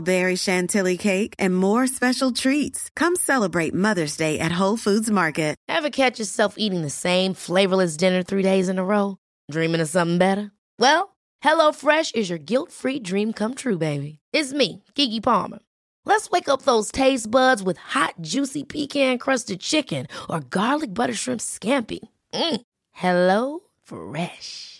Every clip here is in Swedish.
berry chantilly cake, and more special treats. Come celebrate Mother's Day at Whole Foods Market. Ever catch yourself eating the same flavorless dinner three days in a row? Dreaming of something better? Well, HelloFresh is your guilt-free dream come true, baby. It's me, Kiki Palmer. Let's wake up those taste buds with hot, juicy pecan-crusted chicken or garlic butter shrimp scampi. Mm. Hello Fresh.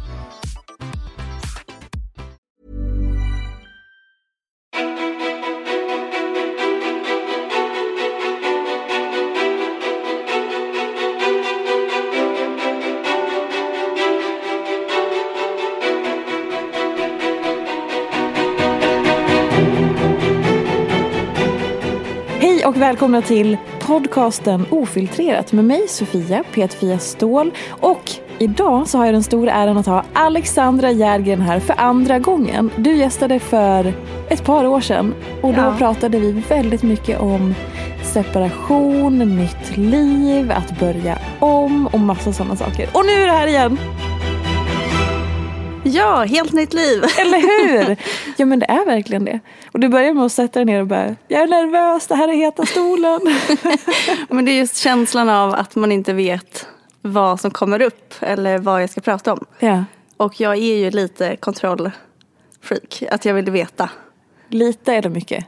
Och välkomna till podcasten Ofiltrerat med mig Sofia, Peter Ståhl och idag så har jag den stora äran att ha Alexandra Järgren här för andra gången. Du gästade för ett par år sedan och då Ja. pratade vi väldigt mycket om separation, nytt liv, att börja om och massa sådana saker. Och nu är det här igen! Ja, helt nytt liv. Eller hur? Ja men det är verkligen det. Och du börjar med att sätta dig ner och bara, jag är nervös, det här är heta stolen. Men det är just känslan av att man inte vet vad som kommer upp eller vad jag ska prata om. ja. Och jag är ju lite kontrollfreak, att jag vill veta. Lite det mycket.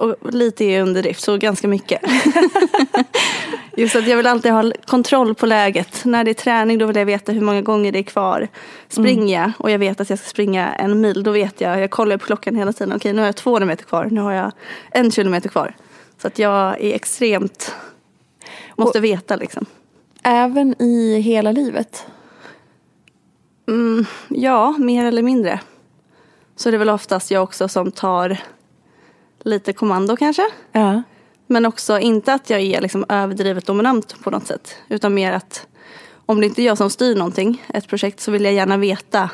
Och lite är underdrift, så ganska mycket. Just att jag vill alltid ha kontroll på läget. När det är träning då vill jag veta hur många gånger det är kvar. Springer jag och jag vet att jag ska springa en mil, då vet jag, jag kollar på klockan hela tiden. Okej, nu har jag 200 meter kvar, nu har jag en kilometer kvar. Så att jag är extremt, måste veta liksom. Även i hela livet. Mm, ja, mer eller mindre. Så det är väl oftast jag också som tar lite kommando kanske. Ja. Men också inte att jag är liksom överdrivet dominant på något sätt. Utan mer att om det inte är jag som styr någonting, ett projekt, så vill jag gärna veta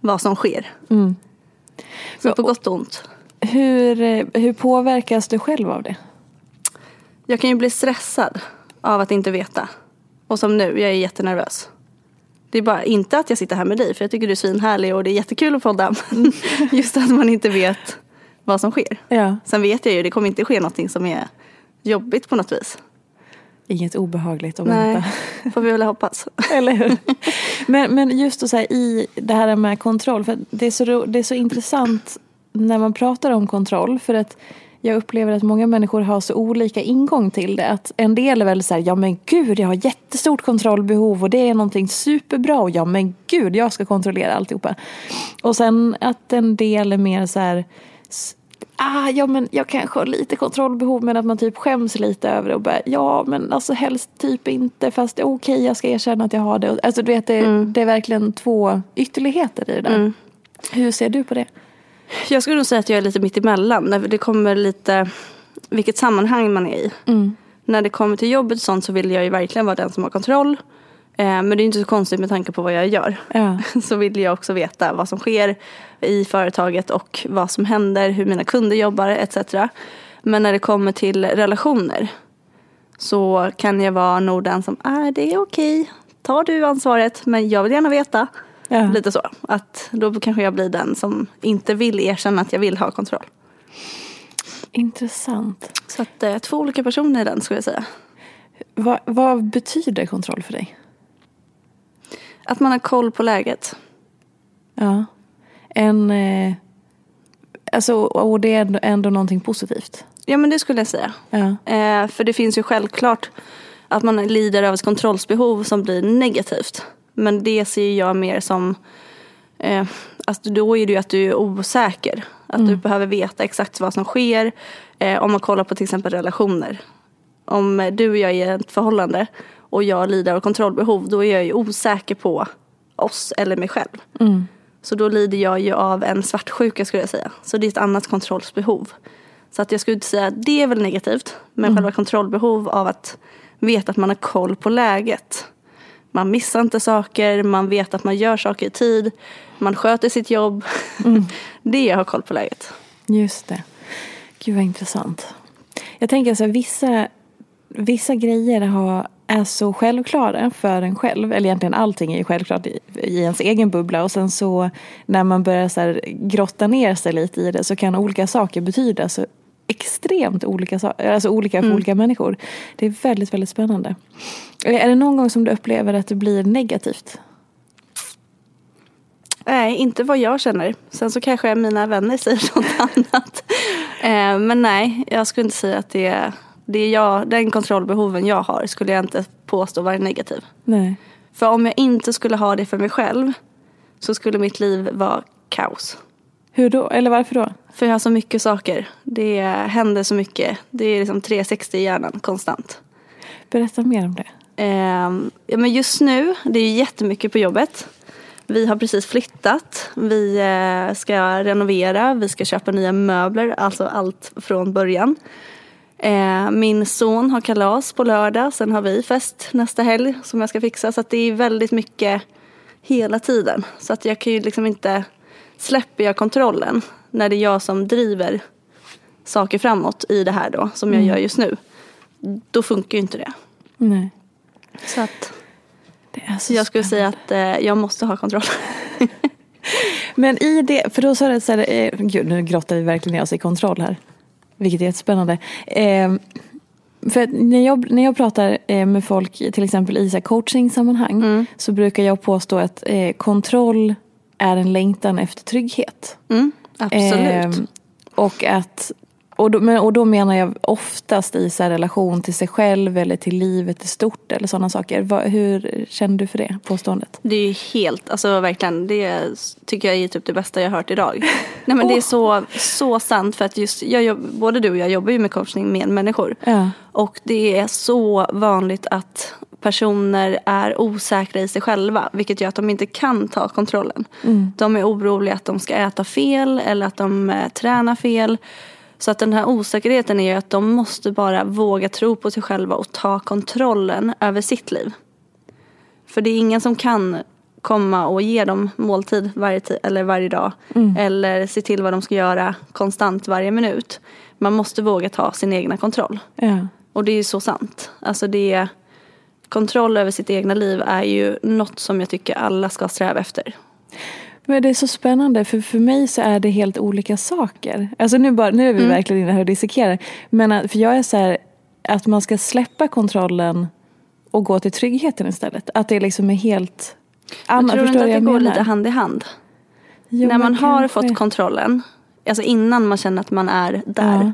vad som sker. Mm. Så på gott och ont. Hur, eh, hur påverkas du själv av det? Jag kan ju bli stressad av att inte veta. Och som nu, jag är jättenervös. Det är bara inte att jag sitter här med dig, för jag tycker du är svinhärlig och det är jättekul att podda. Men just att man inte vet vad som sker. Ja. Sen vet jag ju, det kommer inte ske någonting som är jobbigt på något vis. Inget obehagligt att Nej, vänta. får vi väl hoppas. Eller hur? Men, men just att säga i det här med kontroll. För det, är så, det är så intressant när man pratar om kontroll. För att jag upplever att många människor har så olika ingång till det. Att en del är väl så här, ja men gud jag har jättestort kontrollbehov och det är någonting superbra. Och ja men gud jag ska kontrollera alltihopa. Och sen att en del är mer så här, ah, ja men jag kanske har lite kontrollbehov men att man typ skäms lite över det och bara, ja men alltså helst typ inte fast okej jag ska erkänna att jag har det. Alltså du vet det, det är verkligen två ytterligheter i det där. Mm. Hur ser du på det? Jag skulle nog säga att jag är lite mitt emellan. Det kommer lite vilket sammanhang man är i. När det kommer till jobbet och sånt så vill jag ju verkligen vara den som har kontroll. Eh, men det är inte så konstigt med tanke på vad jag gör. Ja. Så vill jag också veta vad som sker i företaget och vad som händer, hur mina kunder jobbar etc. Men när det kommer till relationer så kan jag vara nog den som är det är okej. Tar du ansvaret men jag vill gärna veta. Ja. Lite så. Att då kanske jag blir den som inte vill erkänna att jag vill ha kontroll. Intressant. Så att eh, två olika personer i den skulle jag säga. Vad, vad betyder kontroll för dig? Att man har koll på läget. Ja. en... Eh, alltså, och det är ändå, någonting positivt. Ja men det skulle jag säga. Ja. Eh, för det finns ju självklart att man lider av ett kontrollsbehov som blir negativt. Men det ser jag mer som, eh, alltså då är det ju att du är osäker. Att du behöver veta exakt vad som sker. Eh, om man kollar på till exempel relationer. Om du och jag är i ett förhållande och jag lider av kontrollbehov då är jag ju osäker på oss eller mig själv. Så då lider jag ju av en svartsjuka skulle jag säga. Så det är ett annat kontrollsbehov. Så att jag skulle inte säga att det är väl negativt. Men själva kontrollbehov av att veta att man har koll på läget. Man missar inte saker, man vet att man gör saker i tid. Man sköter sitt jobb. det är att ha koll på läget. Just det. Gud vad intressant. Jag tänker så här, vissa, vissa grejer har, är så självklara för en själv. Eller egentligen allting är ju självklart i, i ens egen bubbla. Och sen så när man börjar så här, grotta ner sig lite i det så kan olika saker betyda så extremt olika, sa- alltså olika för olika människor. Det är väldigt, väldigt spännande. Är det någon gång som du upplever att det blir negativt? Nej, inte vad jag känner. Sen så kanske mina vänner säger något annat. Eh, men nej, jag skulle inte säga att det är, det är jag, den kontrollbehoven jag har skulle jag inte påstå vara negativ. Nej. För om jag inte skulle ha det för mig själv så skulle mitt liv vara kaos. Hur då? Eller varför då? För jag har så mycket saker. Det händer så mycket. Det är liksom 360 i hjärnan konstant. Berätta mer om det. Ehm, ja, men just nu, det är jättemycket på jobbet. Vi har precis flyttat. Vi eh, ska renovera. Vi ska köpa nya möbler. Alltså allt från början. Eh, min son har kalas på lördag. Sen har vi fest nästa helg som jag ska fixa. Så att det är väldigt mycket hela tiden. Så att jag kan ju liksom inte... Släpper jag kontrollen när det är jag som driver saker framåt i det här då, som jag gör just nu. Då funkar ju inte det. Nej. Så att Det är så jag skulle säga att eh, jag måste ha kontroll. Men i det, för då sa det så här, eh, gud nu grottar vi verkligen ner oss i kontroll här. Vilket är jättespännande. Eh, för när jag, när jag pratar eh, med folk till exempel i coachingsammanhang så brukar jag påstå att eh, kontroll är en längtan efter trygghet. Mm, absolut. Ehm, och, att, och, då, men, och då menar jag oftast i så relation till sig själv eller till livet i stort eller sådana saker. Vad, hur känner du för det påståendet? Det är ju helt, alltså verkligen, det tycker jag är typ det bästa jag har hört idag. Nej men det är så, så sant för att just, jag, både du och jag jobbar ju med coachning med människor. Ja. Och det är så vanligt att personer är osäkra i sig själva. Vilket gör att de inte kan ta kontrollen. De är oroliga att de ska äta fel eller att de eh, tränar fel. Så att den här osäkerheten är ju att de måste bara våga tro på sig själva och ta kontrollen över sitt liv. För det är ingen som kan komma och ge dem måltid varje, eller varje dag. Eller se till vad de ska göra konstant varje minut. Man måste våga ta sin egna kontroll. Ja. Och det är ju så sant. Alltså det Kontroll över sitt egna liv är ju något som jag tycker alla ska sträva efter. Men det är så spännande för för mig så är det helt olika saker. Alltså nu, bara, nu är vi verkligen inne här och dissekerar. Men att- för jag är så här att man ska släppa kontrollen och gå till tryggheten istället. Att det liksom är helt annat. tror Förstår inte du att det går lite hand i hand. Jo, När man har kanske. fått kontrollen, alltså innan man känner att man är där. Ja.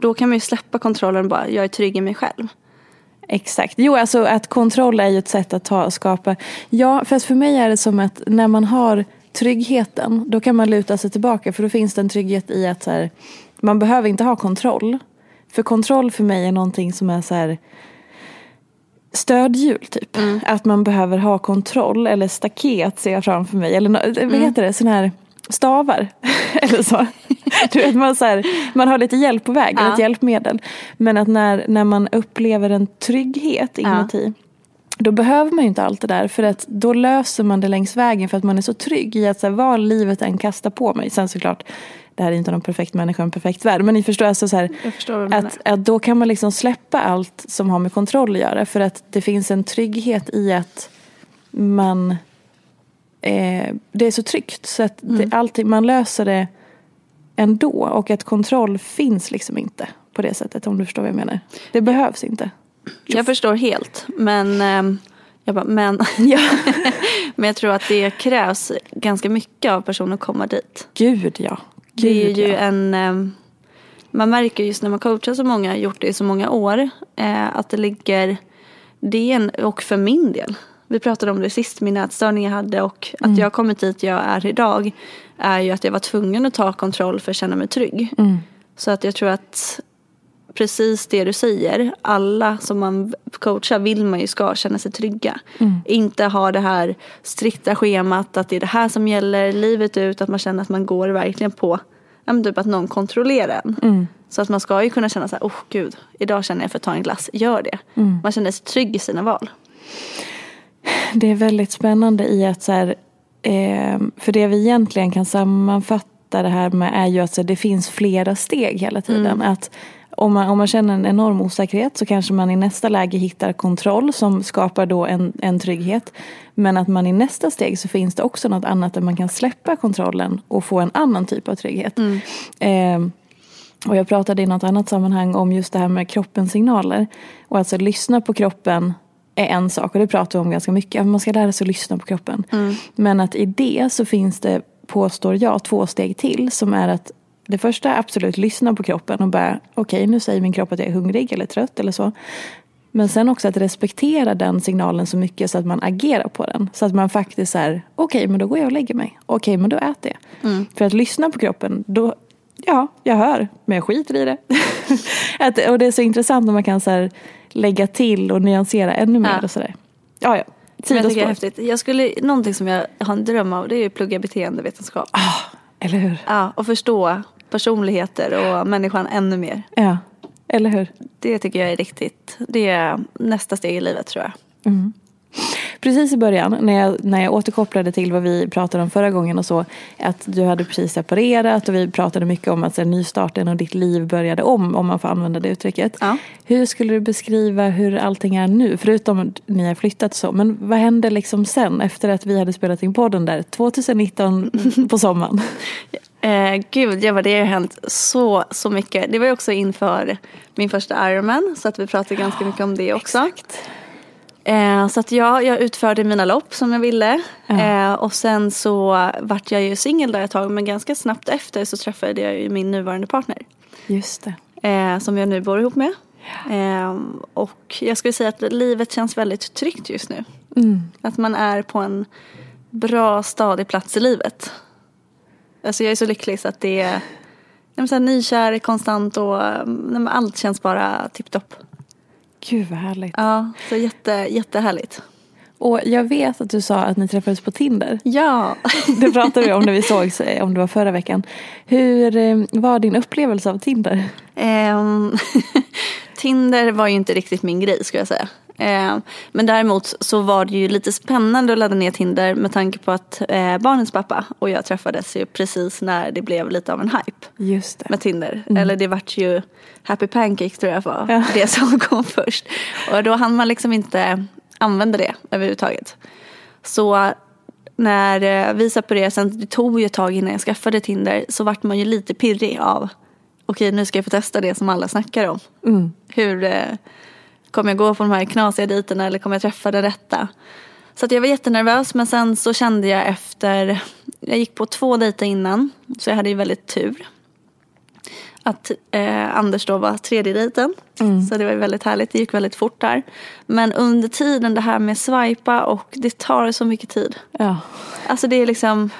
Då kan man ju släppa kontrollen och bara, jag är trygg i mig själv. Exakt. Jo, alltså att kontroll är ju ett sätt att ta, skapa. Ja, fast för mig är det som att när man har tryggheten, då kan man luta sig tillbaka. För då finns det en trygghet i att så här, man behöver inte ha kontroll. För kontroll för mig är någonting som är så här stödhjul typ. Att man behöver ha kontroll eller staket ser jag framför mig. Eller nå- vad heter det, sån här stavar. eller så. Du vet, man, så här, man har lite hjälp på vägen, Ja. ett hjälpmedel. Men att när, när man upplever en trygghet inuti. Då behöver man ju inte allt det där för att då löser man det längs vägen för att man är så trygg i att så här, vad livet än kastar på mig. Sen såklart, det här är inte någon perfekt människa en perfekt värld. Men ni förstår, alltså så här, förstår att, att då kan man liksom släppa allt som har med kontroll att göra. För att det finns en trygghet i att man eh, det är så tryggt. Så att det, alltid, man löser det ändå. Och att kontroll finns liksom inte på det sättet. Om du förstår vad jag menar. Det behövs inte. Jag förstår helt. Men ehm, Jag bara, men, Ja. men jag tror att det krävs ganska mycket av personen att komma dit. Gud ja. Gud, Det är ju ja. en... eh, Man märker just när man coachar så många, gjort det i så många år, eh, att det ligger... Det är en, och för min del. Vi pratade om det sist, min ätstörning jag hade och att Mm. jag kommit dit jag är idag är ju att jag var tvungen att ta kontroll för att känna mig trygg. Mm. Så att jag tror att precis det du säger, alla som man coachar vill man ju ska känna sig trygga. Inte ha det här strikta schemat att det är det här som gäller livet ut, att man känner att man går verkligen på ja, men typ att någon kontrollerar en. Så att man ska ju kunna känna så här, oh gud, idag känner jag för att ta en glass, gör det. Man känner sig trygg i sina val. Det är väldigt spännande i att så här, eh, för det vi egentligen kan sammanfatta det här med är ju att så här, det finns flera steg hela tiden. Att om man, om man känner en enorm osäkerhet så kanske man i nästa läge hittar kontroll som skapar då en, en trygghet. Men att man i nästa steg så finns det också något annat där man kan släppa kontrollen och få en annan typ av trygghet. Eh, och jag pratade i något annat sammanhang om just det här med kroppens signaler. Och alltså lyssna på kroppen är en sak och det pratar vi om ganska mycket. Man ska lära sig att lyssna på kroppen. Men att i det så finns det, påstår jag, två steg till. Som är att det första är absolut lyssna på kroppen och bara okej nu säger min kropp att jag är hungrig eller trött eller så. Men sen också att respektera den signalen så mycket så att man agerar på den. Så att man faktiskt är okej men då går jag och lägger mig. Okej men då äter jag. För att lyssna på kroppen, då, ja jag hör men jag skiter i det. att, och det är så intressant när man kan så här, lägga till och nyansera ännu mer Ja. och sådär. Ja ja, Men jag tycker det är sidospår. häftigt. Jag skulle, någonting som jag har en dröm av det är att plugga beteendevetenskap. Eller hur? Ja, och förstå personligheter och människan ännu mer. Ja, eller hur? Det tycker jag är riktigt, det är nästa steg i livet tror jag. Precis i början när jag, när jag återkopplade till vad vi pratade om förra gången och så. Att du hade precis separerat och vi pratade mycket om att så nystarten och ditt liv började om. Om man får använda det uttrycket. Ja. Hur skulle du beskriva hur allting är nu? Förutom att ni har flyttat så. Men vad hände liksom sen efter att vi hade spelat in podden där 2019 på sommaren? Eh, gud, ja, det har hänt så, så mycket. Det var ju också inför min första Ironman så att vi pratade ganska mycket om det också. Eh, så att ja, jag utförde mina lopp som jag ville. Eh, och sen så vart jag ju singel där ett tag men ganska snabbt efter så träffade jag ju min nuvarande partner. Just det. Eh, som jag nu bor ihop med. Eh, och jag skulle säga att livet känns väldigt tryggt just nu. Att man är på en bra stadig plats i livet. Alltså jag är så lycklig så att det är jag här nykär, konstant och allt känns bara tipptopp. Gud vad härligt. Ja, så jätte, jättehärligt. Och jag vet att du sa att ni träffades på Tinder. Ja. Det pratade vi om när vi sågs, eh, om det var förra veckan. Hur eh, var din upplevelse av Tinder? Ehm, Tinder var ju inte riktigt min grej skulle jag säga. Ehm, men däremot så var det ju lite spännande att ladda ner Tinder med tanke på att eh, barnens pappa och jag träffades ju precis när det blev lite av en hype Just det. med Tinder. Eller det vart ju Happy Pancake tror jag var Ja. det som kom först. Och då hann man liksom inte använda det överhuvudtaget. Så när eh, vi separerade, sen det tog ju ett tag innan jag skaffade Tinder, så vart man ju lite pirrig av okej nu ska jag få testa det som alla snackar om. Mm. Hur eh, kommer jag gå på de här knasiga dejterna eller kommer jag träffa det rätta? Så jag var jättenervös men sen så kände jag efter, jag gick på två dejter innan så jag hade ju väldigt tur. Att eh, Anders då var tredje dejten. Så det var ju väldigt härligt, det gick väldigt fort där. Men under tiden det här med swipa och det tar så mycket tid. Ja. Alltså det är liksom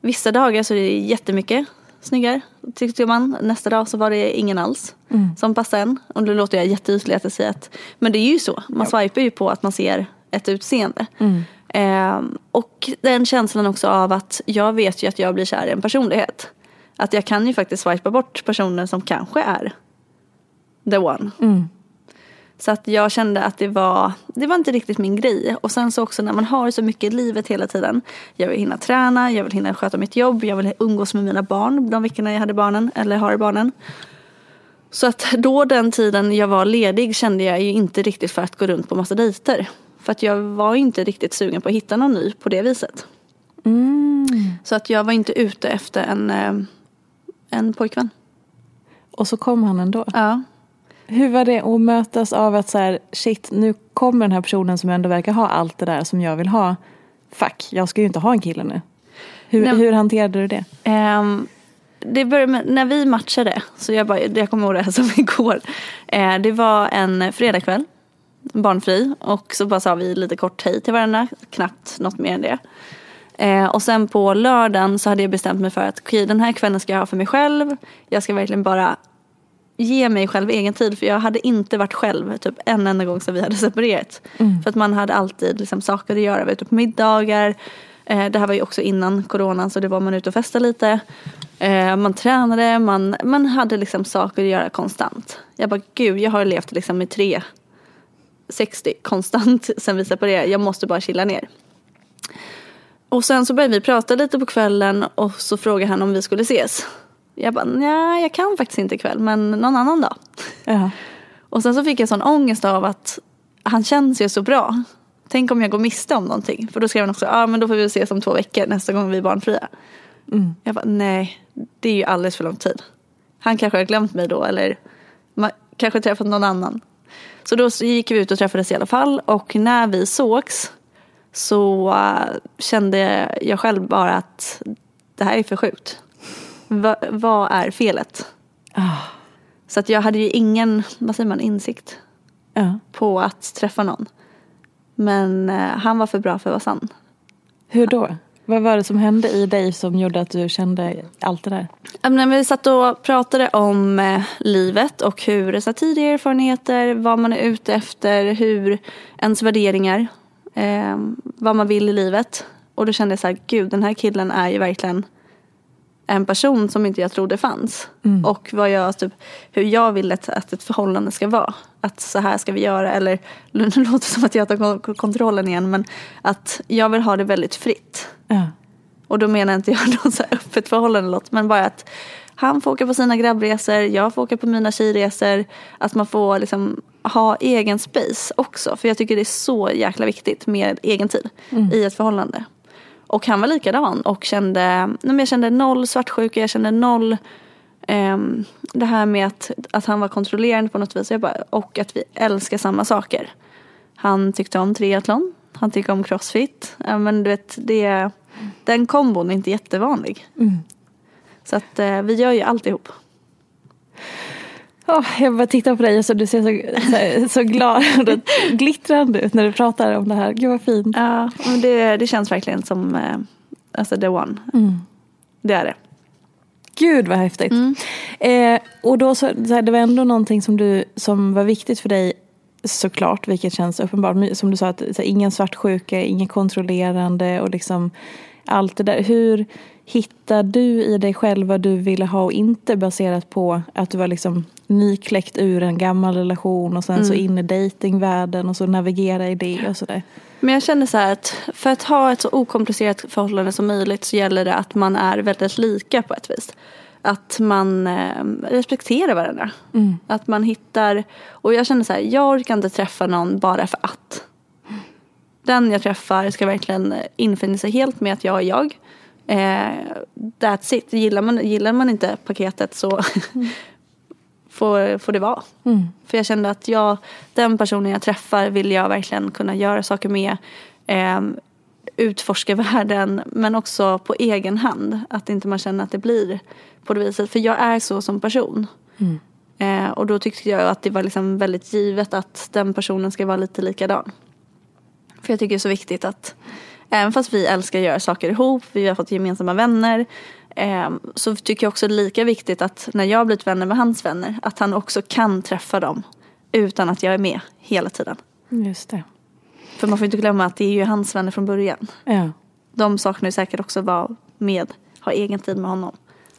Vissa dagar så är det jättemycket snyggar tyckte man. Nästa dag så var det ingen alls som passade en. Och då låter jag jätteytlig att jag säger att Men det är ju så. Man swipar ju på att man ser ett utseende. Ehm, och den känslan också av att jag vet ju att jag blir kär i en personlighet. Att jag kan ju faktiskt swipa bort personer som kanske är the one. Så att jag kände att det var, det var inte riktigt min grej. Och sen så också när man har så mycket i livet hela tiden. Jag vill hinna träna, jag vill hinna sköta mitt jobb, jag vill umgås med mina barn de veckorna jag hade barnen, eller har barnen. Så att då den tiden jag var ledig kände jag ju inte riktigt för att gå runt på massa dejter. För att jag var inte riktigt sugen på att hitta någon ny på det viset. Så att jag var inte ute efter en, eh, en pojkvän. Och så kom han ändå. Ja. Hur var det att mötas av att så här, shit, nu kommer den här personen som ändå verkar ha allt det där som jag vill ha. Fuck, jag ska ju inte ha en kille nu. Hur, Nej. hur hanterade du det? Ehm, det började med, när vi matchade, så jag, bara, jag kommer ihåg det här som igår. Eh, det var en fredagkväll, barnfri. Och så bara sa vi lite kort hej till varandra, knappt något mer än det. Eh, och sen på lördagen så hade jag bestämt mig för att okej, den här kvällen ska jag ha för mig själv. Jag ska verkligen bara ge mig själv egen tid. För jag hade inte varit själv typ en enda gång som vi hade separerat. För att man hade alltid liksom, saker att göra. Vi var ute på middagar. Eh, det här var ju också innan coronan så det var man ute och festade lite. Eh, man tränade, man, man hade liksom saker att göra konstant. Jag bara gud, jag har levt liksom i tre 60 konstant sen vi separerade. Jag måste bara chilla ner. Och sen så började vi prata lite på kvällen och så frågade han om vi skulle ses. Jag bara, nej jag kan faktiskt inte ikväll men någon annan dag. Ja. Och sen så fick jag sån ångest av att han känns ju så bra. Tänk om jag går miste om någonting. För då skrev han också, ja ah, men då får vi ses om två veckor nästa gång vi är barnfria. Jag bara, nej det är ju alldeles för lång tid. Han kanske har glömt mig då eller kanske träffat någon annan. Så då gick vi ut och träffades i alla fall och när vi sågs så äh, kände jag själv bara att det här är för sjukt. Va, vad är felet? Ah, Så att jag hade ju ingen, vad säger man, insikt ja. på att träffa någon. Men eh, han var för bra för att vara sann. Hur då? Vad var det som hände i dig som gjorde att du kände allt det där? Men Vi satt och pratade om eh, livet och hur så här, tidigare erfarenheter, vad man är ute efter, hur ens värderingar, eh, vad man vill i livet. Och då kände jag så här, gud den här killen är ju verkligen en person som inte jag trodde fanns. Och vad jag, typ, hur jag vill att, att ett förhållande ska vara. Att så här ska vi göra. Eller nu låter det som att jag tar kon- kontrollen igen. Men att jag vill ha det väldigt fritt. Ja. Och då menar jag inte jag något så här öppet förhållande låt, men bara att han får åka på sina grabbresor, jag får åka på mina tjejresor. Att man får liksom ha egen space också. För jag tycker det är så jäkla viktigt med egen tid i ett förhållande. Och han var likadan och kände, nej jag kände noll svartsjuka, jag kände noll ehm, det här med att, att han var kontrollerande på något vis. Jag bara, och att vi älskar samma saker. Han tyckte om triathlon, han tycker om crossfit. Ja, men du vet, det, den kombon är inte jättevanlig. Så att eh, vi gör ju alltihop. Åh, jag bara tittar på dig och så du ser så, så, så glad och glittrande ut när du pratar om det här. Gud vad fint. Ja, men det, det känns verkligen som eh, alltså the one. Det är det. Gud vad häftigt. Eh, och då så, så här, det var ändå någonting som, du, som var viktigt för dig såklart, vilket känns uppenbart. Som du sa, att här, ingen svartsjuka, ingen kontrollerande och liksom allt det där. Hur hittar du i dig själv vad du ville ha och inte baserat på att du var liksom nykläckt ur en gammal relation och sen så in i datingvärlden och så navigera i det och sådär. Men jag känner så här att för att ha ett så okomplicerat förhållande som möjligt så gäller det att man är väldigt lika på ett vis. Att man eh, respekterar varandra. Att man hittar, och jag känner så här, jag orkar inte träffa någon bara för att. Den jag träffar ska verkligen infinna sig helt med att jag är jag. Eh, that's it. Gillar man, gillar man inte paketet så får, får det vara. För jag kände att jag, den personen jag träffar vill jag verkligen kunna göra saker med. Eh, utforska världen men också på egen hand. Att inte man känner att det blir på det viset. För jag är så som person. Eh, och då tyckte jag att det var liksom väldigt givet att den personen ska vara lite likadan. För jag tycker det är så viktigt att även fast vi älskar att göra saker ihop, vi har fått gemensamma vänner. Eh, så tycker jag också det är lika viktigt att när jag har blivit vänner med hans vänner, att han också kan träffa dem utan att jag är med hela tiden. Just det. För man får inte glömma att det är ju hans vänner från början. Ja, De saknar ju säkert också vara med, ha egen tid med honom.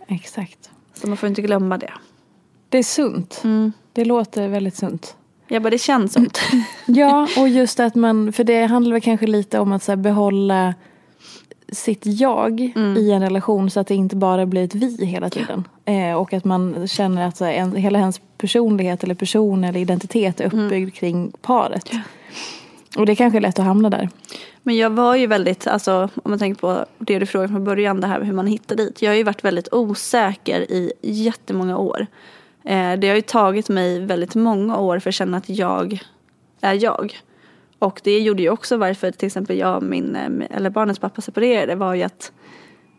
exakt. Så man får inte glömma det. Det är sunt. Mm. Det låter väldigt sunt. Jag bara, det känns sånt. Ja, och just att man, för det handlar väl kanske lite om att så behålla sitt jag i en relation så att det inte bara blir ett vi hela tiden. Eh, och att man känner att så här, en, hela ens personlighet eller person eller identitet är uppbyggd kring paret. Och det är kanske är lätt att hamna där. Men jag var ju väldigt, alltså om man tänker på det du frågade från början, det här med hur man hittar dit. Jag har ju varit väldigt osäker i jättemånga år. Eh, det har ju tagit mig väldigt många år för att känna att jag är jag. Och det gjorde ju också varför till exempel jag och min, eh, eller barnens pappa separerade var ju att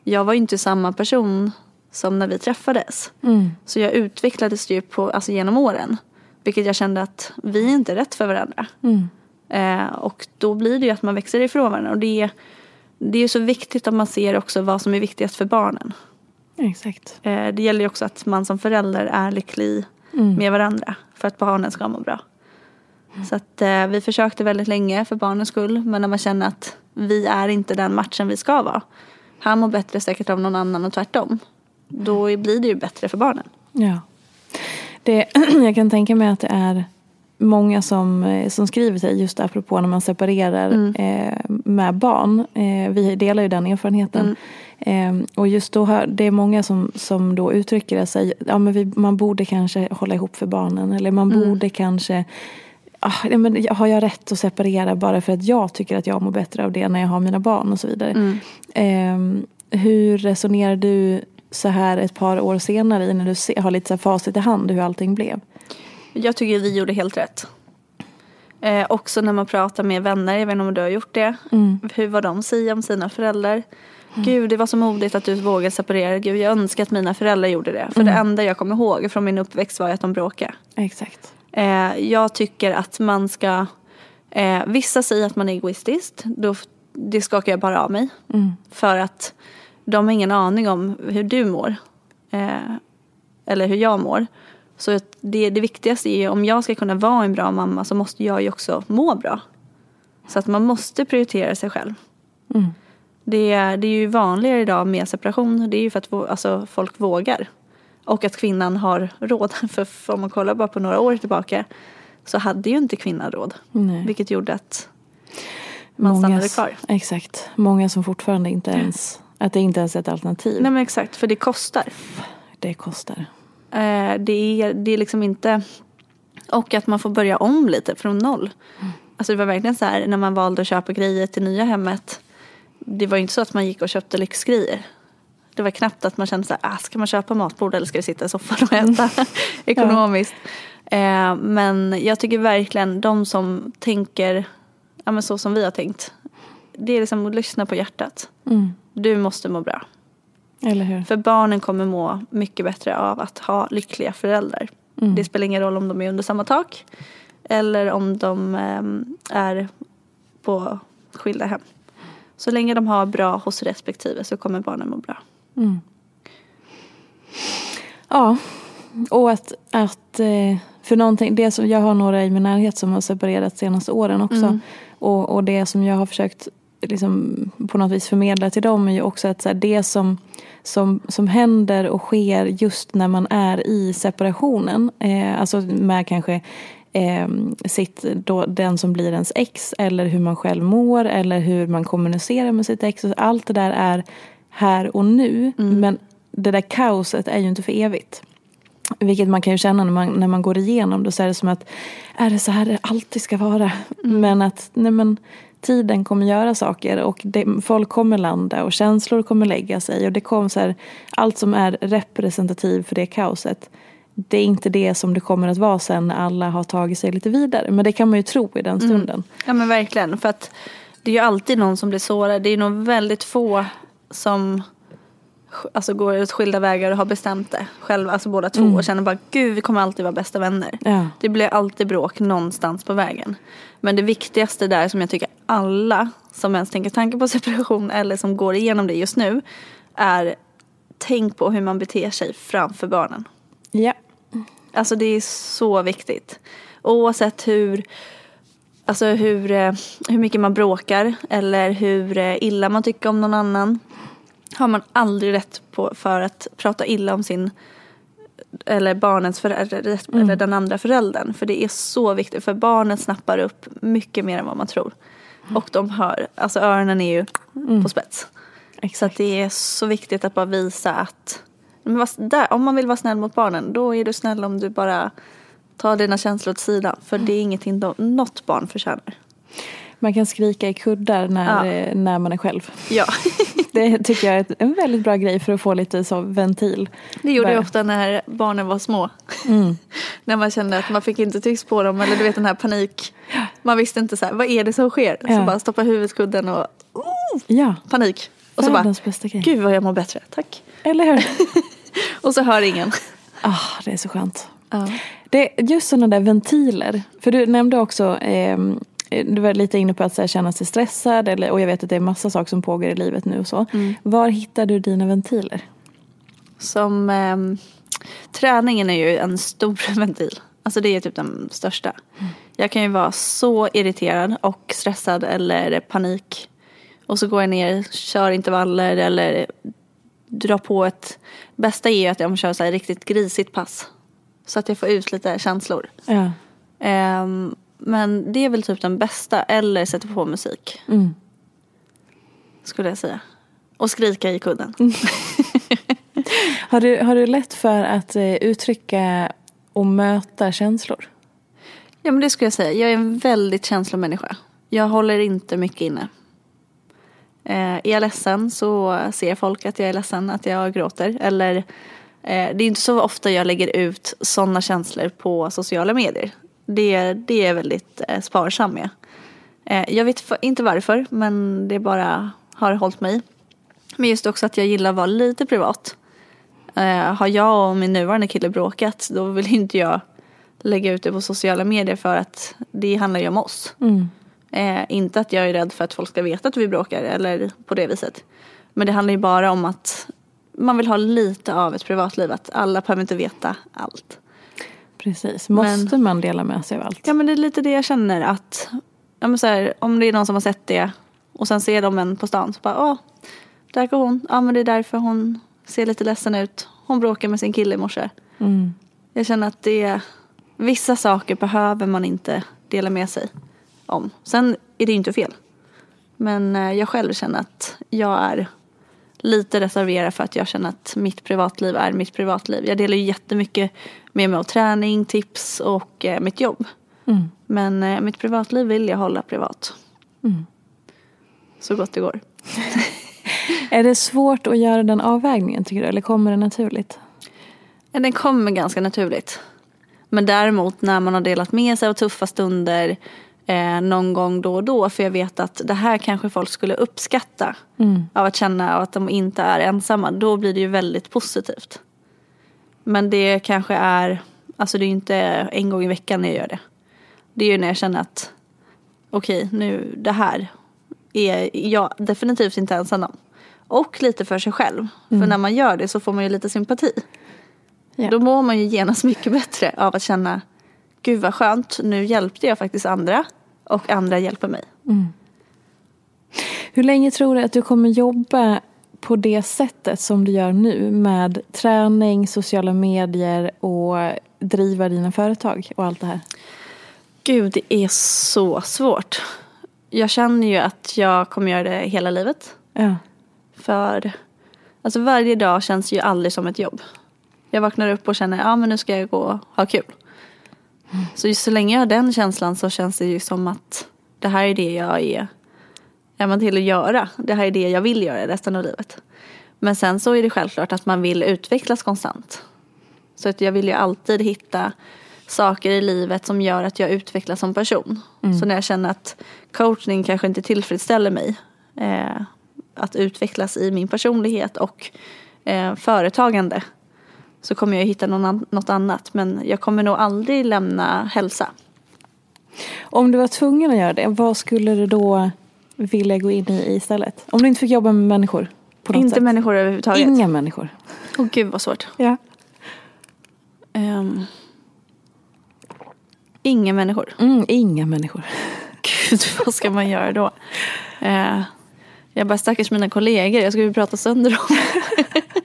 jag var ju inte samma person som när vi träffades. Mm. Så jag utvecklades ju på, alltså genom åren. Vilket jag kände att vi är inte rätt för varandra. Mm. Eh, och då blir det ju att man växer ifrån varandra. Och det, det är ju så viktigt att man ser också vad som är viktigast för barnen. Exakt. Eh, det gäller ju också att man som förälder är lycklig Mm. med varandra. För att barnen ska må bra. Så att eh, vi försökte väldigt länge för barnens skull. Men när man känner att vi är inte den matchen vi ska vara. Han mår bättre säkert av någon annan och tvärtom. Då blir det ju bättre för barnen. Ja. Det, jag kan tänka mig att det är många som, eh, som skriver till just apropå när man separerar Mm. eh, med barn. Eh, vi delar ju den erfarenheten. Eh, och just då hör, det är många som, som då uttrycker det sig, ja men vi, man borde kanske hålla ihop för barnen. Eller man borde kanske Ah, ja, men har jag rätt att separera bara för att jag tycker att jag mår bättre av det när jag har mina barn och så vidare. Eh, hur resonerar du så här ett par år senare när du se, har lite så här facit i hand hur allting blev? Jag tycker vi gjorde helt rätt. Eh, också när man pratar med vänner, jag vet inte om du har gjort det. Hur vad de säger om sina föräldrar. Gud, det var så modigt att du vågade separera. Gud, jag önskar att mina föräldrar gjorde det. För det enda jag kommer ihåg från min uppväxt var att de bråkade. Exakt. Eh, jag tycker att man ska... Eh, vissa säger att man är egoistisk. Då, det skakar jag bara av mig. För att de har ingen aning om hur du mår. Eh, eller hur jag mår. Så det, det viktigaste är ju om jag ska kunna vara en bra mamma så måste jag ju också må bra. Så att man måste prioritera sig själv. Det, är- det är ju vanligare idag med separation. Det är ju för att alltså, folk vågar. Och att kvinnan har råd. För, om man kollar bara på några år tillbaka så hade ju inte kvinnan råd. Nej. Vilket gjorde att man stannade kvar. Exakt. Många som fortfarande inte ens, att det inte ens är ett alternativ. Nej men exakt, för det kostar. Det kostar. Eh, det, är, det är liksom inte... Och att man får börja om lite från noll. Alltså det var verkligen så här när man valde att köpa grejer till nya hemmet. Det var ju inte så att man gick och köpte lyxgrejer. Det var knappt att man kände så här, ah, ska man köpa matbord eller ska vi sitta i soffan och äta ekonomiskt. Eh, men jag tycker verkligen de som tänker ja, men så som vi har tänkt. Det är liksom att lyssna på hjärtat. Mm. Du måste må bra. Eller hur? För barnen kommer må mycket bättre av att ha lyckliga föräldrar. Det spelar ingen roll om de är under samma tak eller om de ehm, är på skilda hem. Så länge de har bra hos respektive så kommer barnen må bra. Ja, och att, att eh, för någonting, det som, jag har några i min närhet som har separerat de senaste åren också. Och, och det som jag har försökt liksom, på något vis förmedla till dem är ju också att så här, det som, som, som händer och sker just när man är i separationen, eh, alltså med kanske eh, sitt, då, den som blir ens ex eller hur man själv mår eller hur man kommunicerar med sitt ex. Allt det där är här och nu. Men det där kaoset är ju inte för evigt. Vilket man kan ju känna när man, när man går igenom det. Så är det som att, är det så här det alltid ska vara? Men att, nej men tiden kommer göra saker och det, folk kommer landa och känslor kommer lägga sig. Och det kommer så här, allt som är representativ för det kaoset. Det är inte det som det kommer att vara sen när alla har tagit sig lite vidare. Men det kan man ju tro i den stunden. Ja men verkligen. För att det är ju alltid någon som blir sårad. Det är nog väldigt få som alltså, går ut skilda vägar och har bestämt det själva. Alltså båda två. Och känner bara gud vi kommer alltid vara bästa vänner. Ja. Det blir alltid bråk någonstans på vägen. Men det viktigaste där som jag tycker alla som ens tänker tanke på separation eller som går igenom det just nu är tänk på hur man beter sig framför barnen. Ja. Alltså det är så viktigt. Oavsett hur, alltså hur, eh, hur mycket man bråkar eller hur eh, illa man tycker om någon annan. Har man aldrig rätt på för att prata illa om sin eller barnens förälder eller den andra föräldern. För det är så viktigt för barnen snappar upp mycket mer än vad man tror. Och de hör, alltså öronen är ju på spets. Så att det är så viktigt att bara visa att där, om man vill vara snäll mot barnen då är du snäll om du bara tar dina känslor åt sidan. För det är ingenting de, något barn förtjänar. Man kan skrika i kuddar när, Ja. eh, när man är själv. Ja, Det tycker jag är en väldigt bra grej för att få lite så ventil. det gjorde jag Bara- ofta när barnen var små. Mm. när man kände att man fick inte tycks på dem eller du vet den här panik. Man visste inte så här, vad är det som sker? Så Ja. bara stoppa huvudet i kudden och Ja, panik. Och så bara, gud vad jag mår bättre, tack. Eller hur? Och så hör ingen. Ah, det är så skönt. Ja. Det, just sådana där ventiler. För du nämnde också, ehm, du var lite inne på att så här, känna sig stressad. Eller, och jag vet att det är massa saker som pågår i livet nu och så. Var hittar du dina ventiler? Som ehm, träningen är ju en stor ventil. Alltså det är typ den största. Jag kan ju vara så irriterad och stressad eller panik. Och så går jag ner, kör intervaller eller drar på ett... Bästa är ju att jag kör så här riktigt grisigt pass. Så att jag får ut lite känslor. Ja. Ehm, men det är väl typ den bästa. Eller sätta på musik. Mm. Skulle jag säga. Och skrika i kudden. Har, du, har du lätt för att eh, uttrycka och möta känslor? Ja men det skulle jag säga. Jag är en väldigt känslomänniska. Jag håller inte mycket inne. Eh, är jag ledsen så ser folk att jag är ledsen, att jag gråter. Eller eh, det är inte så ofta jag lägger ut sådana känslor på sociala medier. Det, det är jag väldigt eh, sparsam med. Eh, jag vet inte varför men det bara har hållit mig. Men just också att jag gillar att vara lite privat. Eh, har jag och min nuvarande kille bråkat då vill inte jag lägga ut det på sociala medier för att det handlar ju om oss. Mm. Eh, inte att jag är rädd för att folk ska veta att vi bråkar eller på det viset. Men det handlar ju bara om att man vill ha lite av ett privatliv. Att alla behöver inte veta allt. Precis. Måste man dela med sig av allt? Ja men det är lite det jag känner att ja, men så här, om det är någon som har sett det och sen ser de en på stan så bara åh, där går hon. Ja men det är därför hon ser lite ledsen ut. Hon bråkar med sin kille i morse. Mm. Jag känner att det vissa saker behöver man inte dela med sig om. Sen är det ju inte fel. Men eh, jag själv känner att jag är lite reserverad för att jag känner att mitt privatliv är mitt privatliv. Jag delar ju jättemycket med mig av träning, tips och eh, mitt jobb. Mm. Men eh, mitt privatliv vill jag hålla privat. Mm. Så gott det går. Är det svårt att göra den avvägningen tycker du? Eller kommer det naturligt? Den kommer ganska naturligt. Men däremot när man har delat med sig av tuffa stunder eh, någon gång då och då. För jag vet att det här kanske folk skulle uppskatta. Mm. Av att känna att de inte är ensamma. Då blir det ju väldigt positivt. Men det kanske är, alltså det är ju inte en gång i veckan jag gör det. Det är ju när jag känner att okej nu det här är jag definitivt inte ensam om. Och lite för sig själv. För när man gör det så får man ju lite sympati. Ja. Då mår man ju genast mycket bättre av att känna Gud vad skönt, nu hjälpte jag faktiskt andra och andra hjälper mig. Hur länge tror du att du kommer jobba på det sättet som du gör nu med träning, sociala medier och driva dina företag och allt det här? Gud, det är så svårt. Jag känner ju att jag kommer göra det hela livet. Ja. För alltså varje dag känns ju aldrig som ett jobb. Jag vaknar upp och känner, ja men nu ska jag gå och ha kul. Så så länge jag har den känslan så känns det ju som att det här är det jag är, är man till att göra. Det här är det jag vill göra resten av livet. Men sen så är det självklart att man vill utvecklas konstant. Så att jag vill ju alltid hitta saker i livet som gör att jag utvecklas som person. Så när jag känner att coachning kanske inte tillfredsställer mig. Eh, att utvecklas i min personlighet och eh, företagande. Så kommer jag hitta någon något annat. Men jag kommer nog aldrig lämna hälsa. Om du var tvungen att göra det, vad skulle du då vilja gå in i istället? Om du inte fick jobba med människor? På något Inte sätt. människor överhuvudtaget. Inga människor. Åh gud vad svårt. Ja. Ehm. inga människor. Mm, inga människor. Gud, vad ska man göra då? Eh, jag bara stackars mina kollegor, jag ju prata sönder dem.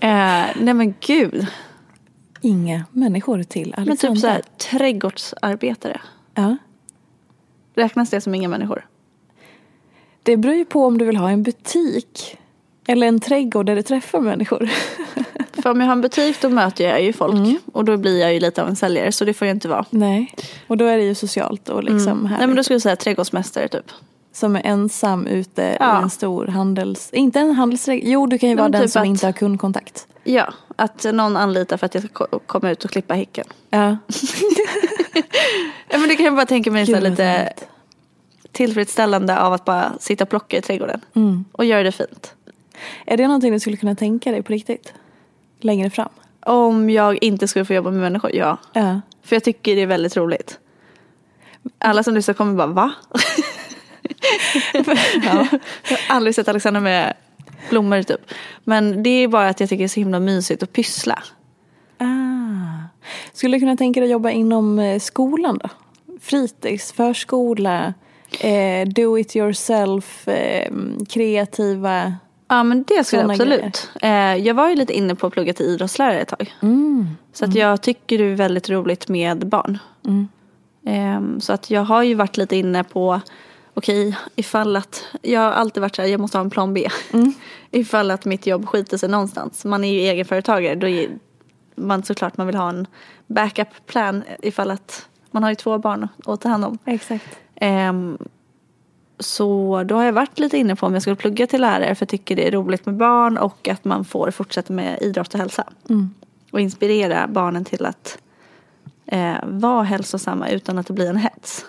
eh, nej men gud. Inga människor till Men Alexandra. typ så här, trädgårdsarbetare. Ja. Räknas det som inga människor? Det beror ju på om du vill ha en butik. Eller en trädgård där du träffar människor. För om jag har en butik då möter jag ju folk. Mm. Och då blir jag ju lite av en säljare så det får jag inte vara. Nej, och då är det ju socialt och liksom Mm. Nej men då skulle jag säga trädgårdsmästare typ. Som är ensam ute Ja. i en stor handels... Inte en handelsregion. Jo, du kan ju Nej, vara men den typ som att- inte har kundkontakt. Ja, att någon anlitar för att jag ska ko- komma ut och klippa häcken. Ja. Ja men det kan jag bara tänka mig så lite fint. tillfredsställande av att bara sitta och plocka i trädgården. Mm. Och göra det fint. Är det någonting du skulle kunna tänka dig på riktigt? Längre fram? Om jag inte skulle få jobba med människor, ja. Ja. För jag tycker det är väldigt roligt. Alla som lyssnar kommer bara, va? Ja. Jag har aldrig sett Alexandra med blommor typ. Men det är bara att jag tycker det är så himla mysigt att pyssla. Ah. Skulle du kunna tänka dig att jobba inom eh, skolan då? Fritids, förskola, eh, do it yourself, eh, kreativa... Ja men det skulle jag absolut. Eh, jag var ju lite inne på att plugga till idrottslärare ett tag. Så att jag tycker det är väldigt roligt med barn. Eh, så att jag har ju varit lite inne på, okej ifall att, jag har alltid varit så här, jag måste ha en plan B. ifall att mitt jobb skiter sig någonstans. Man är ju egenföretagare, då är man såklart man vill ha en backup plan ifall att man har ju två barn att ta hand om. Exakt. Ehm, så då har jag varit lite inne på om jag skulle plugga till lärare för jag tycker det är roligt med barn och att man får fortsätta med idrott och hälsa. Och inspirera barnen till att eh, vara hälsosamma utan att det blir en hets.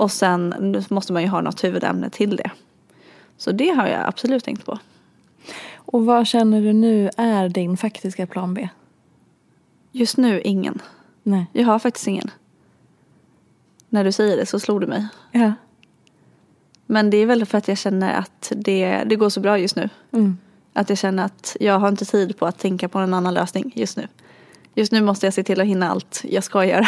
Och sen måste man ju ha något huvudämne till det. Så det har jag absolut tänkt på. Och vad känner du nu är din faktiska plan B? Just nu ingen. Nej. Jag har faktiskt ingen. När du säger det så slog du mig. Ja. Men det är väl för att jag känner att det, det går så bra just nu. Mm. Att jag känner att jag har inte tid på att tänka på en annan lösning just nu. Just nu måste jag se till att hinna allt jag ska göra.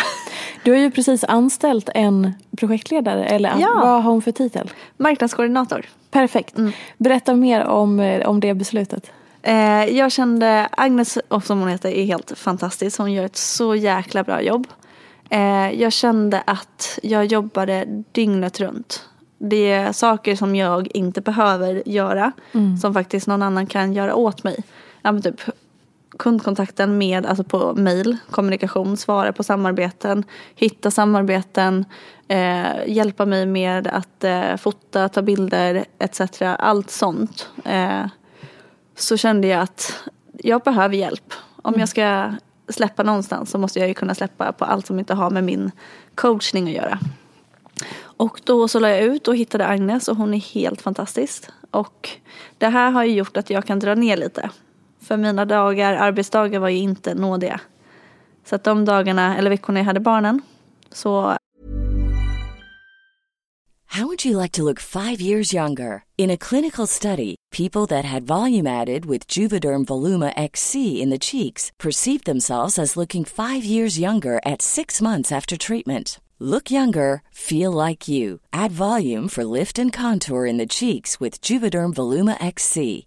Du har ju precis anställt en projektledare, eller Ja. vad har hon för titel? Marknadskoordinator. Perfekt. Mm. Berätta mer om, eh, om det beslutet. Eh, jag kände, Agnes och som hon heter är helt fantastisk. Hon gör ett så jäkla bra jobb. Eh, jag kände att jag jobbade dygnet runt. Det är saker som jag inte behöver göra. Som faktiskt någon annan kan göra åt mig. Ja, men typ kundkontakten med, alltså på mail, kommunikation, svara på samarbeten, hitta samarbeten, eh, hjälpa mig med att eh, fota, ta bilder etc. Allt sånt. Eh, så kände jag att jag behöver hjälp. Om jag ska släppa någonstans så måste jag ju kunna släppa på allt som inte har med min coachning att göra. Och då så la jag ut och hittade Agnes och hon är helt fantastisk. Och det här har ju gjort att jag kan dra ner lite. För mina dagar, arbetsdagar var ju inte nådiga. Så att de dagarna, eller veckorna jag hade barnen, så How would you like to look five years younger? In a clinical study, people that had volume added with Juvederm Voluma XC in the cheeks perceived themselves as looking five years younger at six months after treatment. Look younger, feel like you. Add volume for lift and contour in the cheeks with Juvederm Voluma XC.